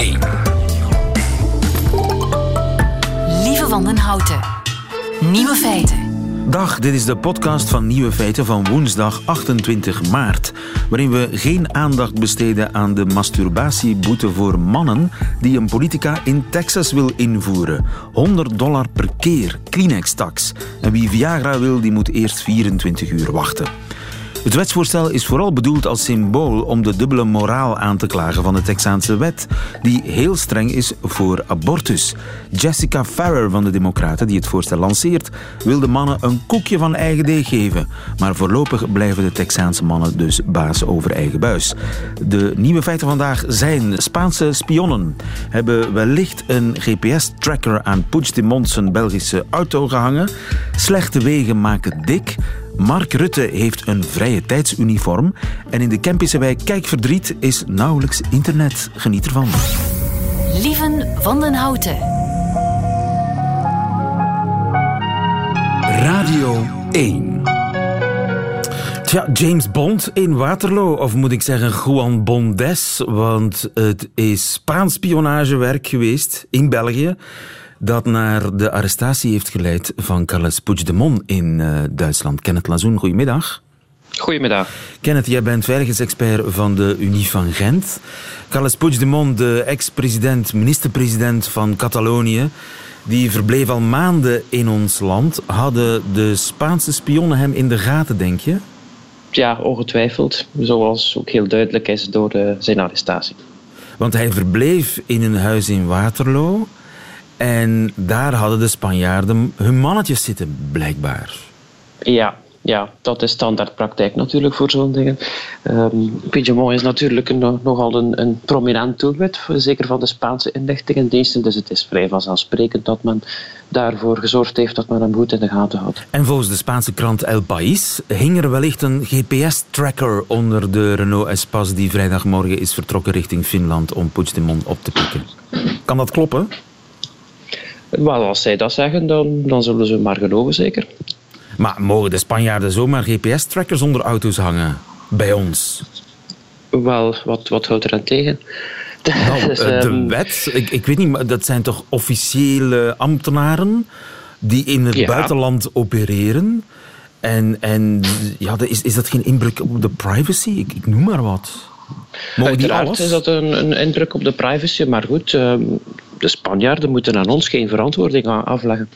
1. Lieve Wandenhouten. Nieuwe feiten. Dag, dit is de podcast van Nieuwe Feiten van woensdag 28 maart, waarin we geen aandacht besteden aan de masturbatieboete voor mannen die een politica in Texas wil invoeren. 100 dollar per keer, Kleenex-tax. En wie Viagra wil, die moet eerst 24 uur wachten. Het wetsvoorstel is vooral bedoeld als symbool om de dubbele moraal aan te klagen van de Texaanse wet, die heel streng is voor abortus. Jessica Farrer van de Democraten, die het voorstel lanceert, wil de mannen een koekje van eigen deeg geven. Maar voorlopig blijven de Texaanse mannen dus baas over eigen buis. De nieuwe feiten vandaag zijn Spaanse spionnen hebben wellicht een GPS-tracker aan Puigdemont zijn Belgische auto gehangen. Slechte wegen maken dik. Mark Rutte heeft een vrije tijdsuniform en in de Kempische wijk Kijkverdriet is nauwelijks internet. Geniet ervan. Lieven van den Houten. Radio 1. Tja, James Bond in Waterloo, of moet ik zeggen Juan Bondes, want het is Spaans spionagewerk geweest in België dat naar de arrestatie heeft geleid van Carles Puigdemont in uh, Duitsland. Kenneth Lazoen, goedemiddag. Goedemiddag. Kenneth, jij bent veiligheidsexpert van de Unie van Gent. Carles Puigdemont, de ex-president, minister-president van Catalonië, die verbleef al maanden in ons land. Hadden de Spaanse spionnen hem in de gaten, denk je? Ja, ongetwijfeld. Zoals ook heel duidelijk is door de, zijn arrestatie. Want hij verbleef in een huis in Waterloo. En daar hadden de Spanjaarden hun mannetjes zitten, blijkbaar. Ja, ja, dat is standaardpraktijk natuurlijk voor zo'n dingen. Um, Piedmont is natuurlijk een, nogal een, een prominent doelwit, zeker van de Spaanse inlichtingendiensten. Dus het is vrij vanzelfsprekend dat men daarvoor gezorgd heeft dat men hem goed in de gaten houdt. En volgens de Spaanse krant El País hing er wellicht een GPS-tracker onder de Renault Espace die vrijdagmorgen is vertrokken richting Finland om Puigdemont op te pikken. Kan dat kloppen? Wel, als zij dat zeggen, dan, dan zullen ze maar geloven, zeker. Maar mogen de Spanjaarden zomaar GPS-trackers onder auto's hangen? Bij ons? Wel, wat, wat houdt er aan tegen? Nou, dus, de ehm, wet, ik, ik weet niet, maar dat zijn toch officiële ambtenaren die in het buitenland opereren? En, en ja, is, is dat geen inbreuk op de privacy? Ik, ik noem maar wat. Mogen Uiteraard is dat een, een indruk op de privacy, maar goed, ehm, de Spanjaarden moeten aan ons geen verantwoording afleggen.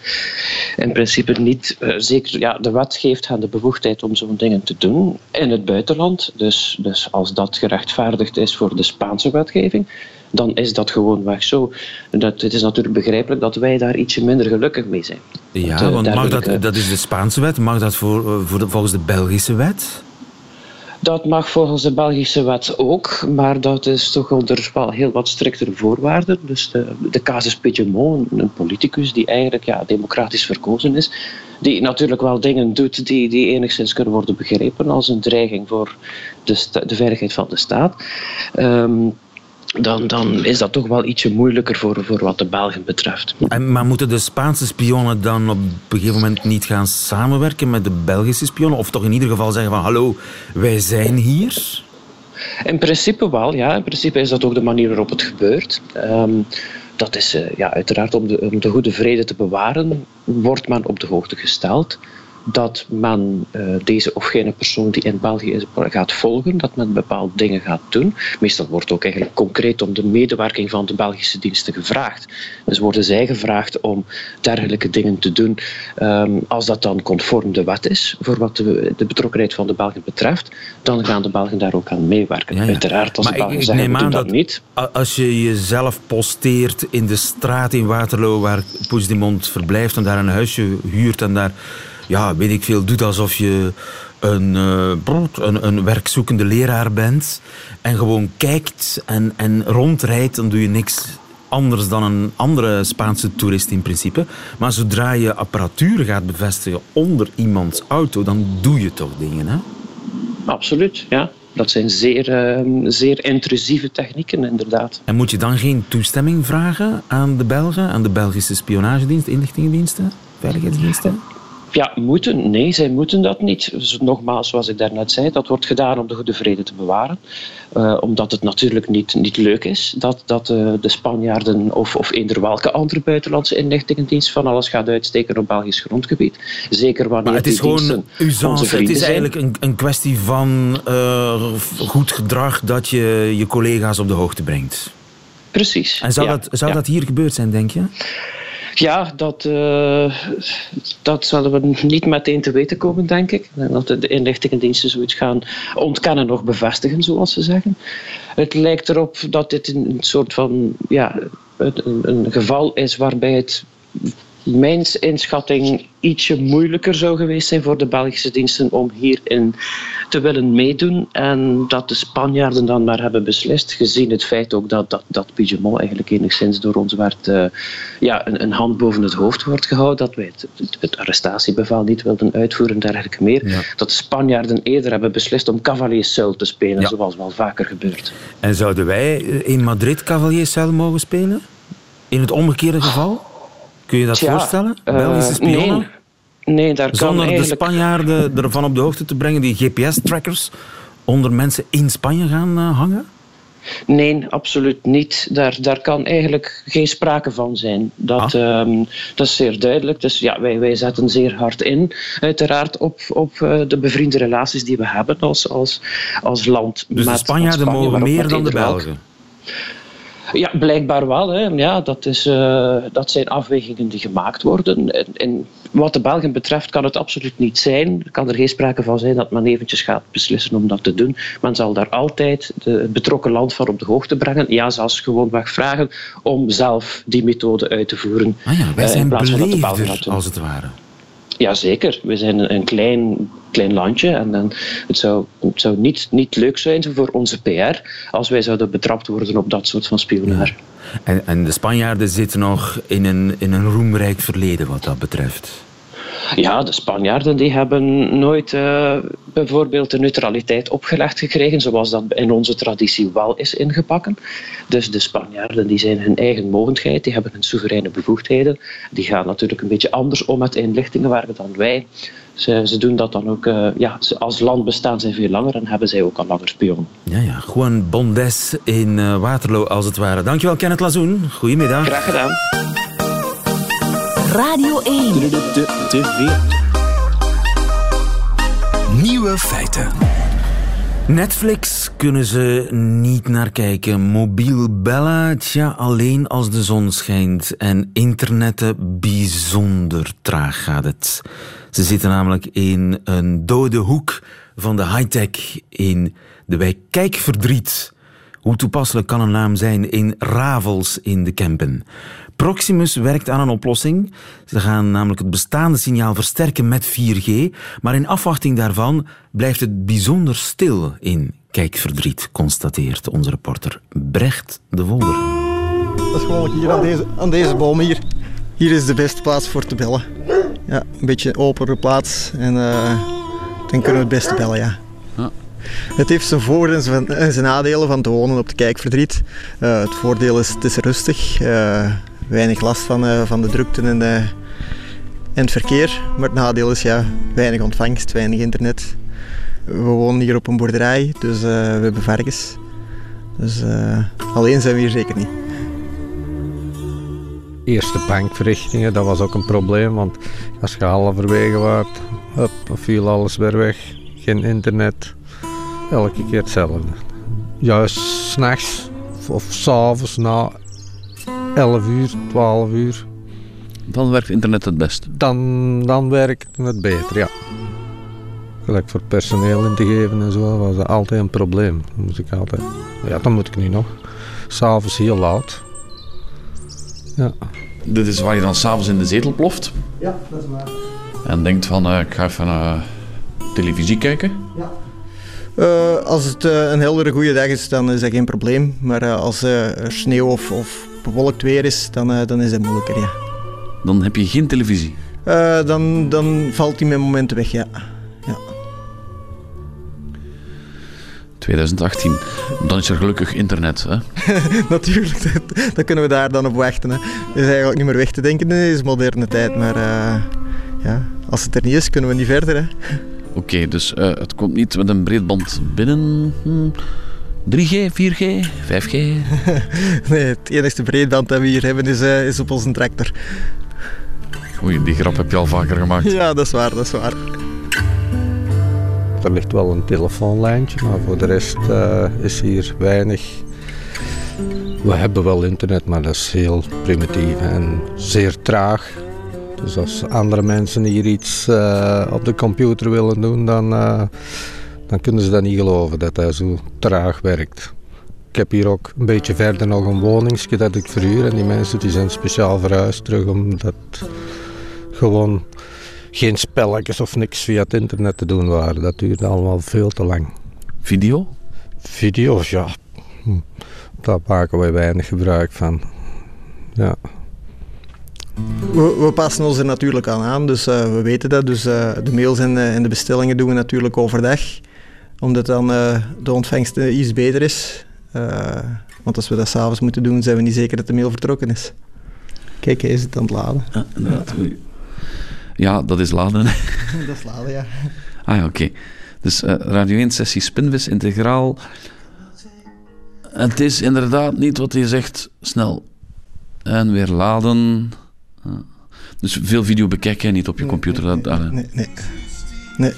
In principe niet. Eh, zeker, ja, de wet geeft hen de bevoegdheid om zo'n dingen te doen in het buitenland. Dus, dus als dat gerechtvaardigd is voor de Spaanse wetgeving, dan is dat gewoon weg zo. Dat, het is natuurlijk begrijpelijk dat wij daar ietsje minder gelukkig mee zijn. Ja, want, want mag dat, dat is de Spaanse wet. Mag dat voor, eh, voor de, volgens de Belgische wet? Dat mag volgens de Belgische wet ook, maar dat is toch onder wel heel wat striktere voorwaarden. Dus de, de casus Piedmont, een politicus die eigenlijk ja, democratisch verkozen is, die natuurlijk wel dingen doet die, die enigszins kunnen worden begrepen als een dreiging voor de, de veiligheid van de staat. Um, dan, dan is dat toch wel ietsje moeilijker voor, voor wat de Belgen betreft. En, maar moeten de Spaanse spionnen dan op een gegeven moment niet gaan samenwerken met de Belgische spionnen? Of toch in ieder geval zeggen van hallo, wij zijn hier? In principe wel, ja. In principe is dat ook de manier waarop het gebeurt. Ehm, dat is uh, ja, uiteraard om de, om de goede vrede te bewaren, wordt men op de hoogte gesteld dat men uh, deze of gene persoon die in België is gaat volgen, dat men bepaalde dingen gaat doen. Meestal wordt ook eigenlijk concreet om de medewerking van de Belgische diensten gevraagd. Dus worden zij gevraagd om dergelijke dingen te doen um, als dat dan conform de wet is, voor wat de, de, betrokkenheid van de Belgen betreft, dan gaan de Belgen daar ook aan meewerken. Ja, Uiteraard, als maar de Belgen ik, zeggen, neem dat, niet. Als je jezelf posteert in de straat in Waterloo, waar Puigdemont verblijft en daar een huisje huurt en daar ja, weet ik veel, doet alsof je een, uh, een, een werkzoekende leraar bent en gewoon kijkt en, en rondrijdt, dan doe je niks anders dan een andere Spaanse toerist in principe. Maar zodra je apparatuur gaat bevestigen onder iemands auto, dan doe je toch dingen, hè? Absoluut, ja. Dat zijn zeer, uh, zeer intrusieve technieken, inderdaad. En moet je dan geen toestemming vragen aan de Belgen, aan de Belgische spionagedienst, inlichtingendiensten, veiligheidsdiensten? Ja, moeten? Nee, zij moeten dat niet. Dus nogmaals, zoals ik daarnet zei, dat wordt gedaan om de goede vrede te bewaren. Uh, omdat het natuurlijk niet, niet leuk is dat, dat uh, de Spanjaarden of, of eender welke andere buitenlandse inlichtingendienst van alles gaat uitsteken op Belgisch grondgebied. Zeker wanneer maar het is gewoon usance. Het is eigenlijk een, een kwestie van uh, goed gedrag dat je je collega's op de hoogte brengt. Precies. En zou, ja, dat, zou ja. dat hier gebeurd zijn, denk je? Ja, dat, uh, dat zullen we niet meteen te weten komen, denk ik. Dat de inlichtingendiensten zoiets gaan ontkennen of bevestigen, zoals ze zeggen. Het lijkt erop dat dit een soort van ja, een geval is waarbij het mijns inschatting ietsje moeilijker zou geweest zijn voor de Belgische diensten om hierin te willen meedoen. En dat de Spanjaarden dan maar hebben beslist, gezien het feit ook dat, dat, dat eigenlijk enigszins door ons werd, uh, ja, een, een, hand boven het hoofd wordt gehouden, dat wij het, het, het arrestatiebevel niet wilden uitvoeren en dergelijke meer. Ja. Dat de Spanjaarden eerder hebben beslist om Cavalier Seul te spelen, ja. zoals wel vaker gebeurt. En zouden wij in Madrid Cavalier Seul mogen spelen? In het omgekeerde geval? Kun je dat Tja, voorstellen? Belgische uh, spionnen? Nee, nee daar kan Zonder eigenlijk... de Spanjaarden ervan op de hoogte te brengen, die GPS-trackers onder mensen in Spanje gaan uh, hangen? Nee, absoluut niet. Daar, daar kan eigenlijk geen sprake van zijn. Dat, ah. um, dat is zeer duidelijk. Dus ja, wij, wij zetten zeer hard in, uiteraard, op, op uh, de bevriende relaties die we hebben als, als, als land. Dus met, de Spanjaarden Spanje, mogen meer dan de Belgen? Ja, blijkbaar wel. Hè. Ja, dat, is, uh, dat zijn afwegingen die gemaakt worden. En, en, wat de Belgen betreft kan het absoluut niet zijn. Er kan er geen sprake van zijn dat men eventjes gaat beslissen om dat te doen. Men zal daar altijd de, het betrokken land van op de hoogte brengen. Ja, zelfs gewoonweg vragen om zelf die methode uit te voeren. Ah ja, wij zijn uh, in plaats van dat de Belgen beleefder, dat doen. als het ware. Jazeker, we zijn een, klein, klein landje en, en het zou, het zou niet, niet leuk zijn voor onze PR als wij zouden betrapt worden op dat soort van spionage. En, en de Spanjaarden zitten nog in een, in een roemrijk verleden wat dat betreft. Ja, de Spanjaarden die hebben nooit uh, bijvoorbeeld de neutraliteit opgelegd gekregen, zoals dat in onze traditie wel is ingepakken. Dus de Spanjaarden die zijn hun eigen mogendheid, die hebben hun soevereine bevoegdheden. Die gaan natuurlijk een beetje anders om met inlichtingen dan wij. Ze, ze, doen dat dan ook, uh, ja, ze, als land bestaan zij veel langer en hebben zij ook al langer spionnen. Ja, ja, gewoon bondes in uh, Waterloo als het ware. Dankjewel Kenneth Lazoen, goedemiddag. Graag gedaan. Radio 1. De, de, de, de Nieuwe feiten. Netflix kunnen ze niet naar kijken. Mobiel bellen, tja, alleen als de zon schijnt. En internetten, bijzonder traag gaat het. Ze zitten namelijk in een dode hoek van de high-tech in de wijk Kijkverdriet. Hoe toepasselijk kan een naam zijn in Ravels in de Kempen? Proximus werkt aan een oplossing. Ze gaan namelijk het bestaande signaal versterken met 4G, maar in afwachting daarvan blijft het bijzonder stil in Kijkverdriet, constateert onze reporter Brecht de Wolder. Dat is gewoon hier aan deze, aan deze boom hier. Hier is de beste plaats voor te bellen. Ja, een beetje openere plaats en uh, dan kunnen we het beste bellen, ja. ja. Het heeft zijn voor- en zijn, en zijn nadelen van te wonen op de kijkverdriet. Uh, het voordeel is, het is rustig. Uh, weinig last van, uh, van de drukte en, en het verkeer. Maar het nadeel is ja, weinig ontvangst, weinig internet. We wonen hier op een boerderij, dus we hebben varkens. Dus alleen zijn we hier zeker niet. Eerste bankverrichtingen, dat was ook een probleem, want als je halverwege was, hup, viel alles weer weg. Geen internet, elke keer hetzelfde. Juist s'nachts of s'avonds na 11 uur, 12 uur. Dan werkt internet het best. Dan, dan werkt het beter, ja. Gelijk voor personeel in te geven en zo was dat altijd een probleem. Dan moest ik altijd, ja, dat moet ik nu nog. S'avonds heel laat. Ja. Dit is waar je dan s'avonds in de zetel ploft. Ja, dat is waar. En denkt van, uh, ik ga even naar televisie kijken. Ja. Uh, als het uh, een heldere goede dag is, dan is dat geen probleem. Maar uh, als er sneeuw of, of bewolkt weer is, dan, dan is dat moeilijker, ja. Dan heb je geen televisie? dan, dan valt die met momenten weg, ja. ja. 2018. Dan is er gelukkig internet, hè? Natuurlijk, dan kunnen we daar dan op wachten. Hè. Het is eigenlijk niet meer weg te denken in deze moderne tijd, maar ja, als het er niet is, kunnen we niet verder. Hè. Oké, dus uh, het komt niet met een breedband binnen. Hm. 3G, 4G, 5G? nee, het enige breedband dat we hier hebben is, uh, is op onze tractor. Oei, die grap heb je al vaker gemaakt. Ja, dat is waar, dat is waar. Er ligt wel een telefoonlijntje, maar voor de rest uh, is hier weinig. We hebben wel internet, maar dat is heel primitief en zeer traag. Dus als andere mensen hier iets uh, op de computer willen doen, dan, uh, dan kunnen ze dat niet geloven dat dat zo traag werkt. Ik heb hier ook een beetje verder nog een woningsje dat ik verhuur. En die mensen die zijn speciaal verhuisd terug omdat gewoon geen spelletjes of niks via het internet te doen waren. Dat duurde allemaal veel te lang. Video? Video's, ja. Hm. Daar maken wij weinig gebruik van. Ja. We, we, passen ons er natuurlijk aan aan, dus uh, we weten dat. Dus uh, de mails en, uh, en, de bestellingen doen we natuurlijk overdag. Omdat dan de ontvangst iets beter is. want als we dat s'avonds moeten doen, zijn we niet zeker dat de mail vertrokken is. Kijk, hij is het aan het laden. Ja, inderdaad. Ja, dat is laden. dat is laden, ja. Ah ja, oké. Okay. Dus Radio 1 sessie Spinvis integraal. Het is inderdaad niet wat je zegt, snel. En weer laden. Dus veel video bekijken niet op je nee, computer. Nee, dat, nee, nee, nee.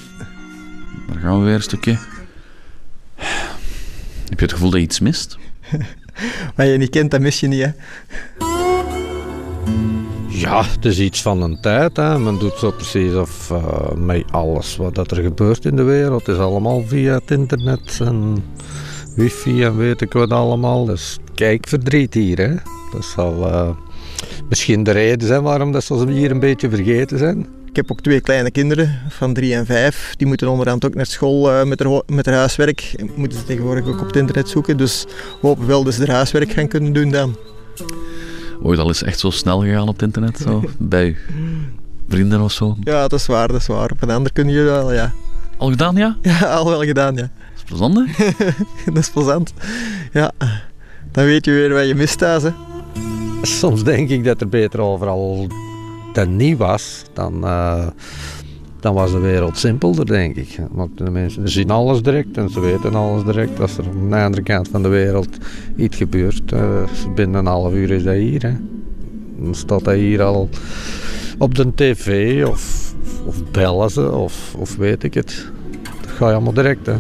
Daar gaan we weer een stukje. Heb je het gevoel dat je iets mist? Wat je niet kent, dat mis je niet, hè? Ja, het is iets van een tijd. Hè. Men doet zo precies of uh, met alles wat er gebeurt in de wereld is allemaal via het internet en wifi en weet ik wat allemaal. Dus kijkverdriet hier. Hè. Dat zal uh, misschien de reden zijn waarom dat ze hier een beetje vergeten zijn. Ik heb ook twee kleine kinderen van drie en vijf. Die moeten onderhand ook naar school uh, met, haar, met haar huiswerk. Moeten ze tegenwoordig ook op het internet zoeken. Dus we hopen wel dat ze haar huiswerk gaan kunnen doen dan. Ooit al eens echt zo snel gegaan op het internet? Zo, bij vrienden of zo? Ja, dat is waar, dat is waar. Op een ander kun je wel, ja. Al gedaan, ja? Ja, al wel gedaan, ja. Dat is plezant, hè? dat is plezant. Ja, dan weet je weer wat je mist thuis, hè. Soms denk ik dat er beter overal dan niet was. Dan, uh, dan was de wereld simpelder, denk ik. Want de mensen zien alles direct en ze weten alles direct. Als er aan de andere kant van de wereld iets gebeurt, uh, binnen een half uur is dat hier. Hè. Dan staat dat hier al op de tv of, of bellen ze of, of weet ik het. Dat ga je allemaal direct. Hè.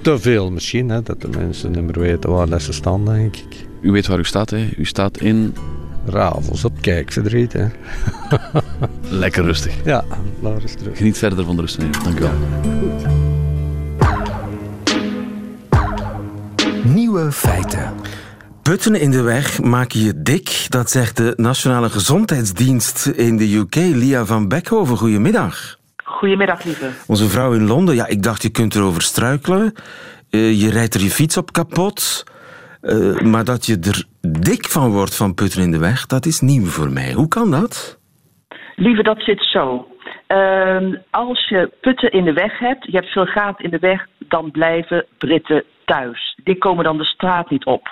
Te veel misschien, hè, dat de mensen niet meer weten waar dat ze staan, denk ik. U weet waar u staat, hè? U staat in... Ravels op kijkverdriet, hè. Lekker rustig. Ja, is terug. Geniet verder van de rust, meneer. Dank u wel. Nieuwe feiten. Putten in de weg maken je dik, dat zegt de Nationale Gezondheidsdienst in de UK. Lia van Beckhoven, goedemiddag. Goedemiddag, lieve. Onze vrouw in Londen, ja, ik dacht je kunt erover struikelen. Uh, je rijdt er je fiets op kapot. Uh, maar dat je er dik van wordt van putten in de weg, dat is nieuw voor mij. Hoe kan dat? Lieve, dat zit zo. Uh, als je putten in de weg hebt, je hebt veel gaten in de weg, dan blijven Britten thuis. Die komen dan de straat niet op.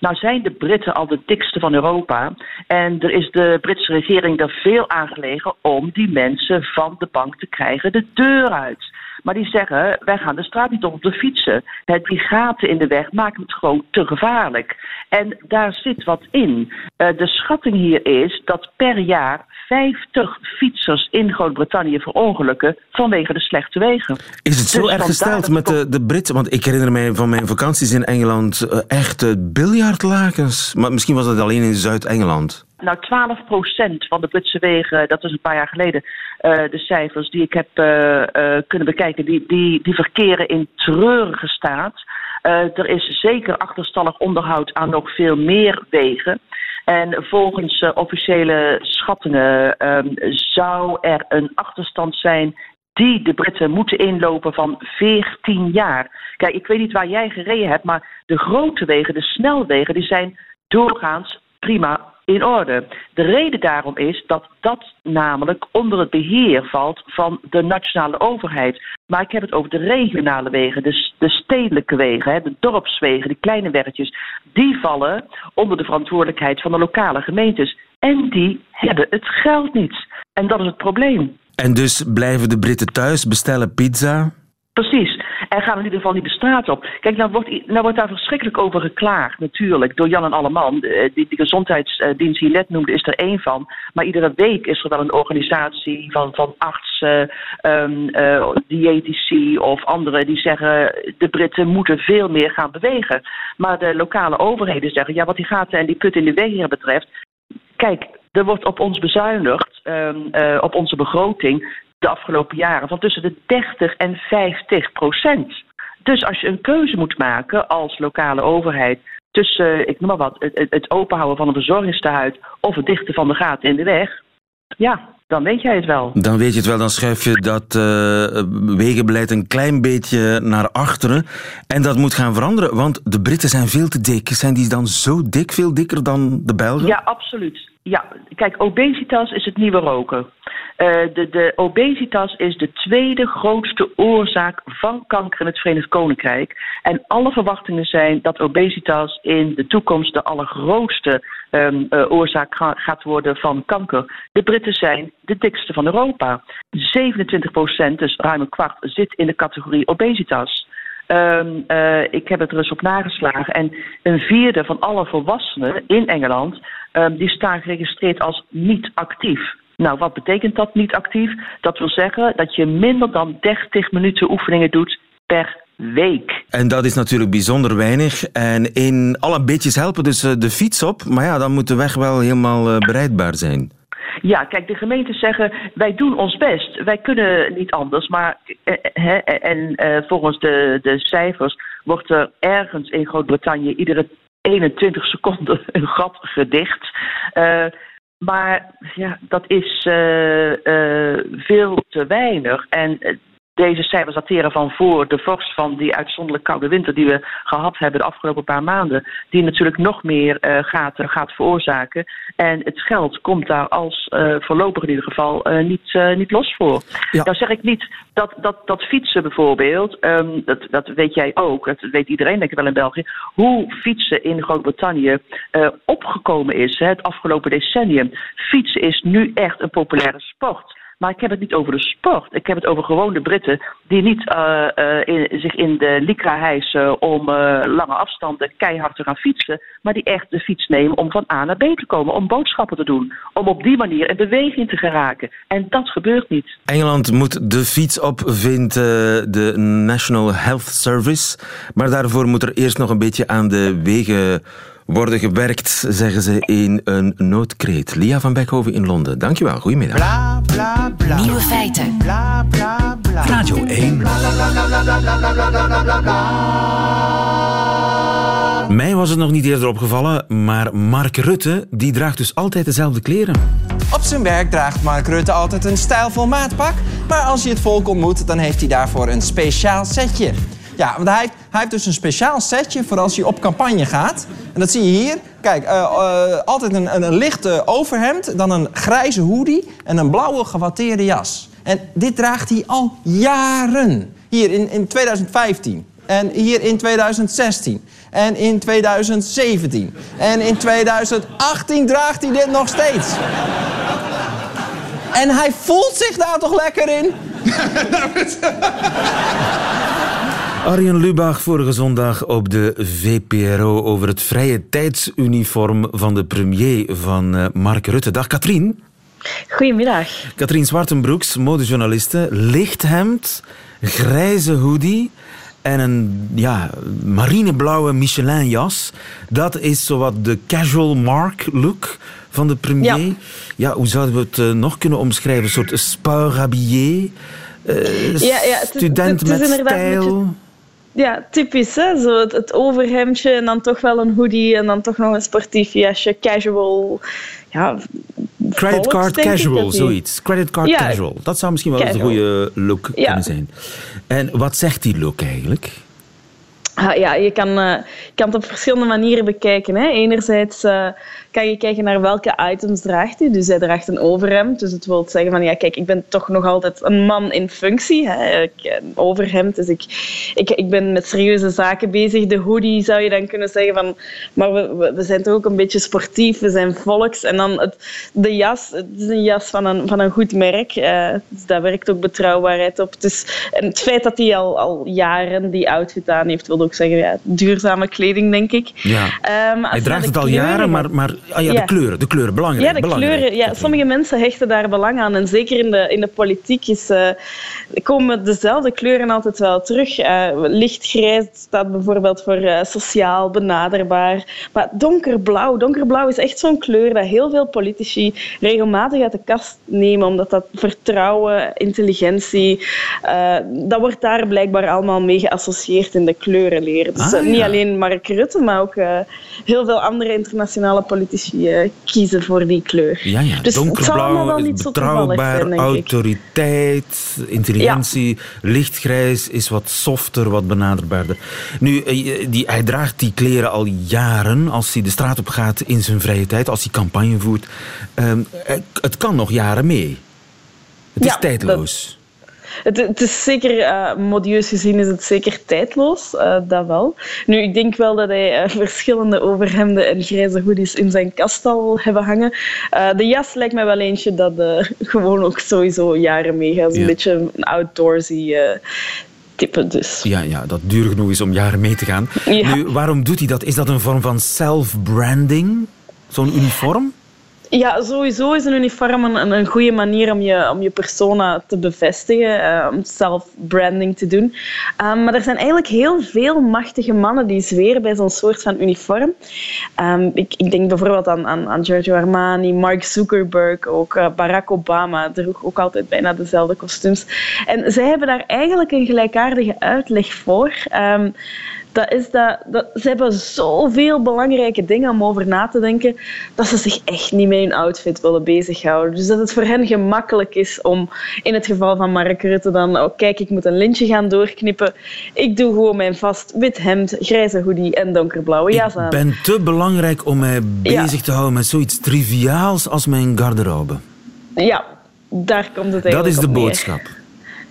Nou zijn de Britten al de dikste van Europa. En er is de Britse regering er veel aan gelegen om die mensen van de bank te krijgen de deur uit. Maar die zeggen, wij gaan de straat niet op op de fietsen. Die gaten in de weg maken het gewoon te gevaarlijk. En daar zit wat in. Uh, de schatting hier is dat per jaar 50 fietsers in Groot-Brittannië verongelukken vanwege de slechte wegen. Is het zo dus erg gesteld met de, de Britten? Want ik herinner mij van mijn vakanties in Engeland uh, echt biljartlakens. Maar misschien was dat alleen in Zuid-Engeland. Nou, 12% van de Britse wegen, dat is een paar jaar geleden, uh, de cijfers die ik heb uh, kunnen bekijken, die, die, die verkeren in treurige staat. er is zeker achterstallig onderhoud aan nog veel meer wegen. En volgens officiële schattingen um, zou er een achterstand zijn die de Britten moeten inlopen van 14 jaar. Kijk, ik weet niet waar jij gereden hebt, maar de grote wegen, de snelwegen, die zijn doorgaans prima in orde. De reden daarom is dat dat namelijk onder het beheer valt van de nationale overheid. Maar ik heb het over de regionale wegen, de, de stedelijke wegen, de dorpswegen, die kleine weggetjes. Die vallen onder de verantwoordelijkheid van de lokale gemeentes. En die hebben het geld niet. En dat is het probleem. En dus blijven de Britten thuis, bestellen pizza. Precies. En gaan in ieder geval niet de op. Kijk, nou wordt, nou wordt daar verschrikkelijk over geklaagd, natuurlijk, door Jan en Alleman. Eh, die, die gezondheidsdienst die net noemde, is er één van. Maar iedere week is er wel een organisatie van, van artsen, um, diëtici of anderen die zeggen de Britten moeten veel meer gaan bewegen. Maar de lokale overheden zeggen, ja, wat die gaten en die put in de weg hier betreft, kijk, er wordt op ons bezuinigd, um, uh, op onze begroting de afgelopen jaren van tussen de 30 en 50 procent. Dus als je een keuze moet maken als lokale overheid tussen, ik noem maar wat, het, het openhouden van een verzorgingstehuis of het dichten van de gaten in de weg, ja, dan weet jij het wel. Dan weet je het wel, dan schuif je dat uh, wegenbeleid een klein beetje naar achteren. En dat moet gaan veranderen, want de Britten zijn veel te dik. Zijn die dan zo dik, veel dikker dan de Belgen? Ja, absoluut. Ja, kijk, obesitas is het nieuwe roken. Uh, de, de, obesitas is de tweede grootste oorzaak van kanker in het Verenigd Koninkrijk. En alle verwachtingen zijn dat obesitas in de toekomst de allergrootste um, uh, oorzaak ga, gaat worden van kanker. De Britten zijn de dikste van Europa. 27 procent, dus ruim een kwart, zit in de categorie obesitas. Um, uh, ik heb het er eens op nageslagen. En een vierde van alle volwassenen in Engeland, um, die staan geregistreerd als niet actief. Nou, wat betekent dat niet actief? Dat wil zeggen dat je minder dan 30 minuten oefeningen doet per week. En dat is natuurlijk bijzonder weinig. En in alle beetjes helpen dus de fiets op. Maar ja, dan moet de weg wel helemaal bereidbaar zijn. Ja, kijk, de gemeenten zeggen wij doen ons best. Wij kunnen niet anders. Maar hè, en uh, volgens de, de cijfers wordt er ergens in Groot-Brittannië iedere 21 seconden een gat gedicht. Uh, maar ja, dat is uh, veel te weinig. En deze cijfers dateren van voor de vorst van die uitzonderlijk koude winter die we gehad hebben de afgelopen paar maanden. Die natuurlijk nog meer uh, gaat, gaat veroorzaken. En het geld komt daar als uh, voorlopig in ieder geval uh, niet, niet los voor. Ja. Nou zeg ik niet dat, dat, dat fietsen bijvoorbeeld, um, dat, dat weet jij ook, dat weet iedereen denk ik wel in België, hoe fietsen in Groot-Brittannië opgekomen is hè, het afgelopen decennium. Fietsen is nu echt een populaire sport. Maar ik heb het niet over de sport. Ik heb het over gewoon de Britten die niet uh, in, zich in de lycra hijsen om uh, lange afstanden keihard te gaan fietsen. Maar die echt de fiets nemen om van A naar B te komen. Om boodschappen te doen. Om op die manier in beweging te geraken. En dat gebeurt niet. Engeland moet de fiets op, vindt de National Health Service. Maar daarvoor moet er eerst nog een beetje aan de wegen worden gewerkt, zeggen ze in een noodkreet. Lia van Beckhoven in Londen, dankjewel. Goedemiddag. Bla, bla, bla. Nieuwe feiten. Bla, bla, bla. Radio 1. Mij was het nog niet eerder opgevallen, maar Mark Rutte die draagt dus altijd dezelfde kleren. Op zijn werk draagt Mark Rutte altijd een stijlvol maatpak. Maar als hij het volk ontmoet, dan heeft hij daarvoor een speciaal setje. Ja, want hij heeft, hij heeft dus een speciaal setje voor als hij op campagne gaat. En dat zie je hier. Kijk, uh, uh, altijd een, een, overhemd, dan een grijze hoodie en een blauwe gewatteerde jas. En dit draagt hij al jaren. Hier in, in 2015. En hier in 2016. En in 2017. En in 2018 draagt hij dit nog steeds. En hij voelt zich daar toch lekker in? Arjen Lubach vorige zondag op de VPRO over het vrije tijdsuniform van de premier van Mark Rutte. Dag Katrien. Goedemiddag. Katrien Zwartenbroeks, modejournaliste, lichthemd, grijze hoodie en een ja, marineblauwe Michelin-jas. Dat is zowat de casual Mark look van de premier. Ja, ja hoe zouden we het uh, nog kunnen omschrijven? Een soort sport habillé, uh, ja, ja, student het, het met stijl. Ja, typisch. Hè? Zo het, het, overhemdje en dan toch wel een hoodie en dan toch nog een sportief jasje. Casual. Ja, Credit card casual, zoiets. Credit card ja, casual. Dat zou misschien wel een goede look ja. kunnen zijn. En wat zegt die look eigenlijk? Ah, ja, je kan, je kan het op verschillende manieren bekijken. Hè. Enerzijds uh, kan je kijken naar welke items draagt hij. Dus hij draagt een overhemd. Dus het wil zeggen van, ja, kijk, ik ben toch nog altijd een man in functie. Hè. Ik, een overhemd, dus ik, ik, ik ben met serieuze zaken bezig. De hoodie zou je dan kunnen zeggen van, maar we, we zijn toch ook een beetje sportief, we zijn volks. En dan het, de jas, het is een jas van een, van een goed merk. Dus daar werkt ook betrouwbaarheid op. Dus, en het feit dat hij al, al jaren die outfit aan heeft, wil ook zeggen, ja, duurzame kleding, denk ik. Ja. Um, hij draagt het al jaren, maar, maar ah, ja, de kleuren, de kleuren, belangrijk. Ja, de belangrijk. kleuren. Ja, sommige mensen hechten daar belang aan. En zeker in de, in de politiek is, uh, komen dezelfde kleuren altijd wel terug. Uh, lichtgrijs staat bijvoorbeeld voor uh, sociaal, benaderbaar. Maar donkerblauw, donkerblauw is echt zo'n kleur dat heel veel politici regelmatig uit de kast nemen, omdat dat vertrouwen, intelligentie, dat wordt daar blijkbaar allemaal mee geassocieerd in de Dus Ah, niet ja. alleen Mark Rutte, maar ook uh, heel veel andere internationale politici uh, kiezen voor die kleur. Ja, ja. Dus donkerblauw, niet zo toevallig betrouwbaar, zijn, autoriteit, intelligentie. Lichtgrijs is wat softer, wat benaderbaarder. Nu, eh, die, hij draagt die kleren al jaren als hij de straat op gaat in zijn vrije tijd, als hij campagne voert. Ehm, eh, het kan nog jaren mee. Het is Ja, tijdloos. Het, het is zeker, eh, modieus gezien is het zeker tijdloos, eh, dat wel. Nu, ik denk wel dat hij eh, verschillende overhemden en grijze hoodies in zijn kast al hebben hangen. De jas lijkt mij wel eentje dat gewoon ook sowieso jaren meegaat. Ja. Een beetje een outdoorsy type dus. Ja, ja, dat duur genoeg is om jaren mee te gaan. Ja. Nu, waarom doet hij dat? Is dat een vorm van self-branding? Zo'n uniform? Ja, sowieso is een uniform een, een goede manier om je, om je persona te bevestigen, eh, om self-branding te doen. Um, maar er zijn eigenlijk heel veel machtige mannen die zweren bij zo'n soort van uniform. Um, ik, ik, denk bijvoorbeeld aan, aan, Giorgio Armani, Mark Zuckerberg, ook uh, Barack Obama droeg ook altijd bijna dezelfde kostuums. En zij hebben daar eigenlijk een gelijkaardige uitleg voor. Um, dat is dat, dat ze hebben zoveel belangrijke dingen om over na te denken dat ze zich echt niet met hun outfit willen bezighouden. Dus dat het voor hen gemakkelijk is om in het geval van Mark Rutte dan, oh kijk, ik moet een lintje gaan doorknippen. Ik doe gewoon mijn vast wit hemd, grijze hoodie en donkerblauwe jas aan. Ik ben te belangrijk om mij bezig Ja. te houden met zoiets triviaals als mijn garderobe. Ja, daar komt het eigenlijk Dat is de neer.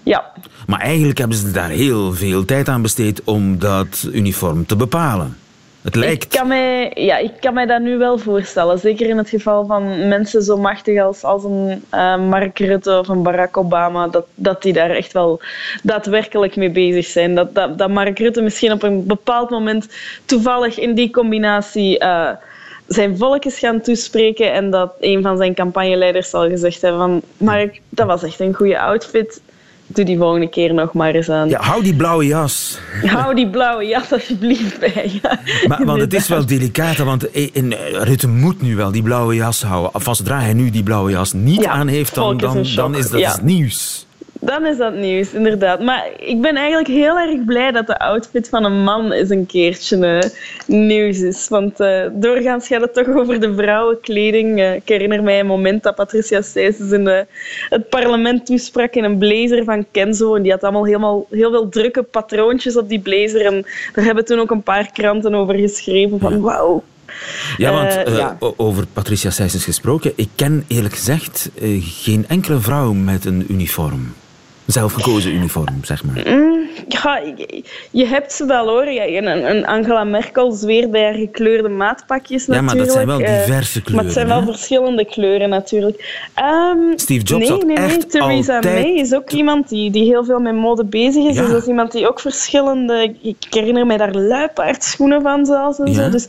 Ja, Maar eigenlijk hebben ze daar heel veel tijd aan besteed om dat uniform te bepalen. Het lijkt... Ik kan, mij, ja, ik kan mij dat nu wel voorstellen. Zeker in het geval van mensen zo machtig als, als een eh, Mark Rutte of een Barack Obama, dat, dat die daar echt wel daadwerkelijk mee bezig zijn. Dat, dat, dat Mark Rutte misschien op een bepaald moment toevallig in die combinatie eh, zijn volk is gaan toespreken en dat een van zijn campagneleiders zal gezegd hebben van Mark, dat was echt een goede outfit. Doe die volgende keer nog maar eens aan. Ja, hou die blauwe jas. Hou die blauwe jas alsjeblieft bij. Ja, Maar, want het is wel delicaat, want eh, eh, Rutte moet nu wel die blauwe jas houden. Van zodra hij nu die blauwe jas niet Ja, aan heeft, dan, dan, dan is dat Ja. nieuws. Dan is dat nieuws, inderdaad. Maar ik ben eigenlijk heel erg blij dat de outfit van een man eens een keertje eh, nieuws is. Want eh, doorgaans gaat het toch over de vrouwenkleding. Eh, ik herinner mij een moment dat Patricia Seyssens in de, het parlement toesprak in een blazer van Kenzo. En die had allemaal helemaal, heel veel drukke patroontjes op die blazer. En daar hebben toen ook een paar kranten over geschreven van wauw. Ja, want ja. over Patricia Seyssens gesproken, ik ken eerlijk gezegd geen enkele vrouw met een uniform. Zelfgekozen uniform, zeg maar. Ja, je- hebt ze wel hoor. Een, Angela Merkel zweert bij haar gekleurde maatpakjes Ja, maar natuurlijk. dat zijn wel Eh, diverse Maar het zijn wel kleuren, hè? verschillende kleuren natuurlijk. Ehm, Steve Jobs nee, nee, nee. echt Theresa altijd- May is ook iemand die, die heel veel met mode bezig is. Ja. Dus dat is iemand die ook verschillende... Ik herinner mij daar luipaardschoenen van zelfs en Ja. zo. Dus,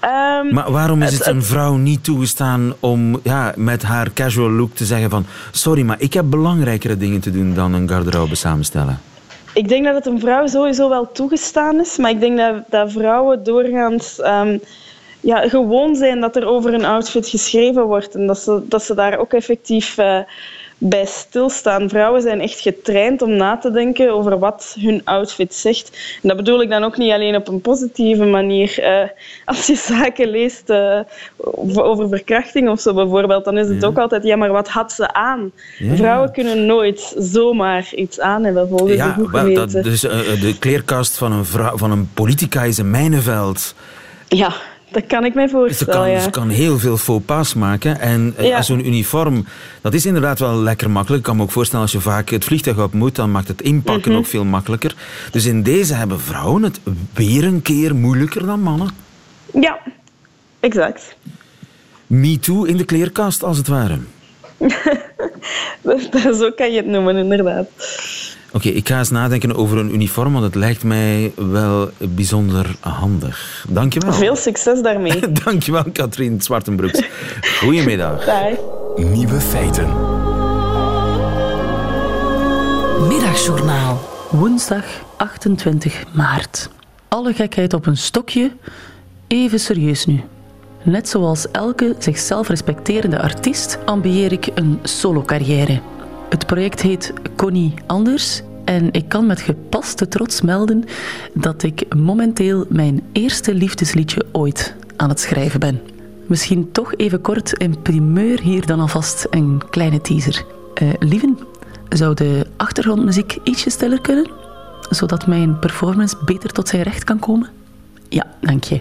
ehm, Maar waarom is het- het een vrouw niet toegestaan om ja, met haar casual look te zeggen van sorry, maar ik heb belangrijkere dingen te doen dan een garderobe samenstellen? Ik denk dat het een vrouw sowieso wel toegestaan is, maar ik denk dat, dat vrouwen doorgaans ehm, ja, gewoon zijn dat er over een outfit geschreven wordt en dat ze, dat ze daar ook effectief eh, bij stilstaan. Vrouwen zijn echt getraind om na te denken over wat hun outfit zegt. En dat bedoel ik dan ook niet alleen op een positieve manier. Uh, als je zaken leest uh, over verkrachting of zo bijvoorbeeld, dan is het ook altijd, ja, maar wat had ze aan? Ja. Vrouwen kunnen nooit zomaar iets aan hebben, volgens ja, de wel, dat, Dus uh, de kleerkast van een, vrouw, van een politica is een mijnenveld. Ja, dat kan ik mij voorstellen, ze kan, ja. Ze kan heel veel faux pas maken. En eh, ja. zo'n uniform, dat is inderdaad wel lekker makkelijk. Ik kan me ook voorstellen, als je vaak het vliegtuig op moet, dan maakt het inpakken mhm. ook veel makkelijker. Dus in deze hebben vrouwen het weer een keer moeilijker dan mannen. Ja, exact. Me too in de kleerkast, als het ware. Zo kan je het noemen, inderdaad. Oké, ik ga eens nadenken over een uniform, want het lijkt mij wel bijzonder handig. Dankjewel. Veel succes daarmee. Dankjewel, Katrien Zwartenbroeks. Goedemiddag. Bye. Nieuwe feiten. Middagjournaal. Woensdag 28 maart. Alle gekheid op een stokje, even serieus nu. Net zoals elke zichzelf respecterende artiest ambieer ik een solo-carrière. Het project heet Connie Anders en ik kan met gepaste trots melden dat ik momenteel mijn eerste liefdesliedje ooit aan het schrijven ben. Misschien toch even kort een primeur hier dan alvast een kleine teaser. Uh, lieven, zou de achtergrondmuziek ietsje stiller kunnen? Zodat mijn performance beter tot zijn recht kan komen? Ja, dank je.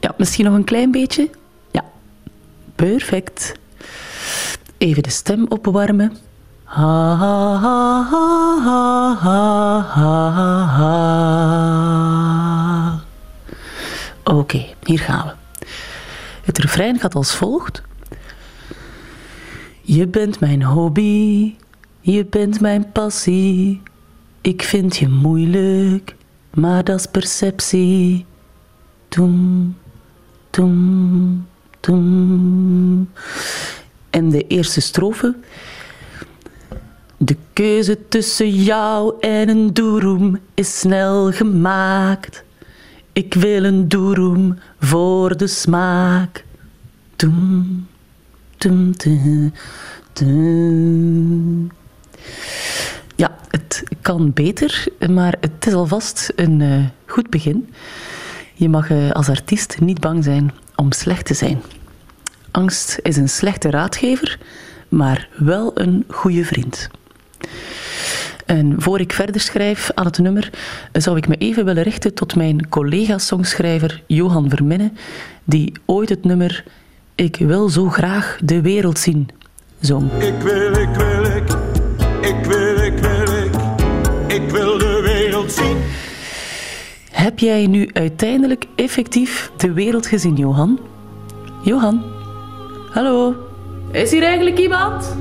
Ja, misschien nog een klein beetje? Ja, perfect. Even de stem opwarmen. Ha. Oké, hier gaan we. Het refrein gaat als volgt. Je bent mijn hobby, je bent mijn passie. Ik vind je moeilijk, maar dat is perceptie. Toem, toem, toem. En de eerste strofe de keuze tussen jou en een doeroem is snel gemaakt. Ik wil een doeroem voor de smaak. Toem, toem, toem, Ja, het kan beter, maar het is alvast een uh, goed begin. Je mag uh, als artiest niet bang zijn om slecht te zijn. Angst is een slechte raadgever, maar wel een goede vriend. En voor ik verder schrijf aan het nummer, zou ik me even willen richten tot mijn collega-songschrijver Johan Verminne, die ooit het nummer Ik wil zo graag de wereld zien zong. Ik wil, ik wil, ik, ik wil, ik wil, ik, ik wil de wereld zien. Heb jij nu uiteindelijk effectief de wereld gezien, Johan? Johan? Hallo? Is hier eigenlijk iemand?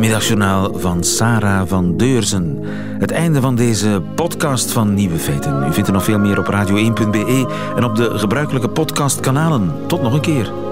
Middagjournaal van Sarah van Deurzen. Het einde van deze podcast van Nieuwe Feiten. U vindt er nog veel meer op radio1.be en op de gebruikelijke podcastkanalen. Tot nog een keer.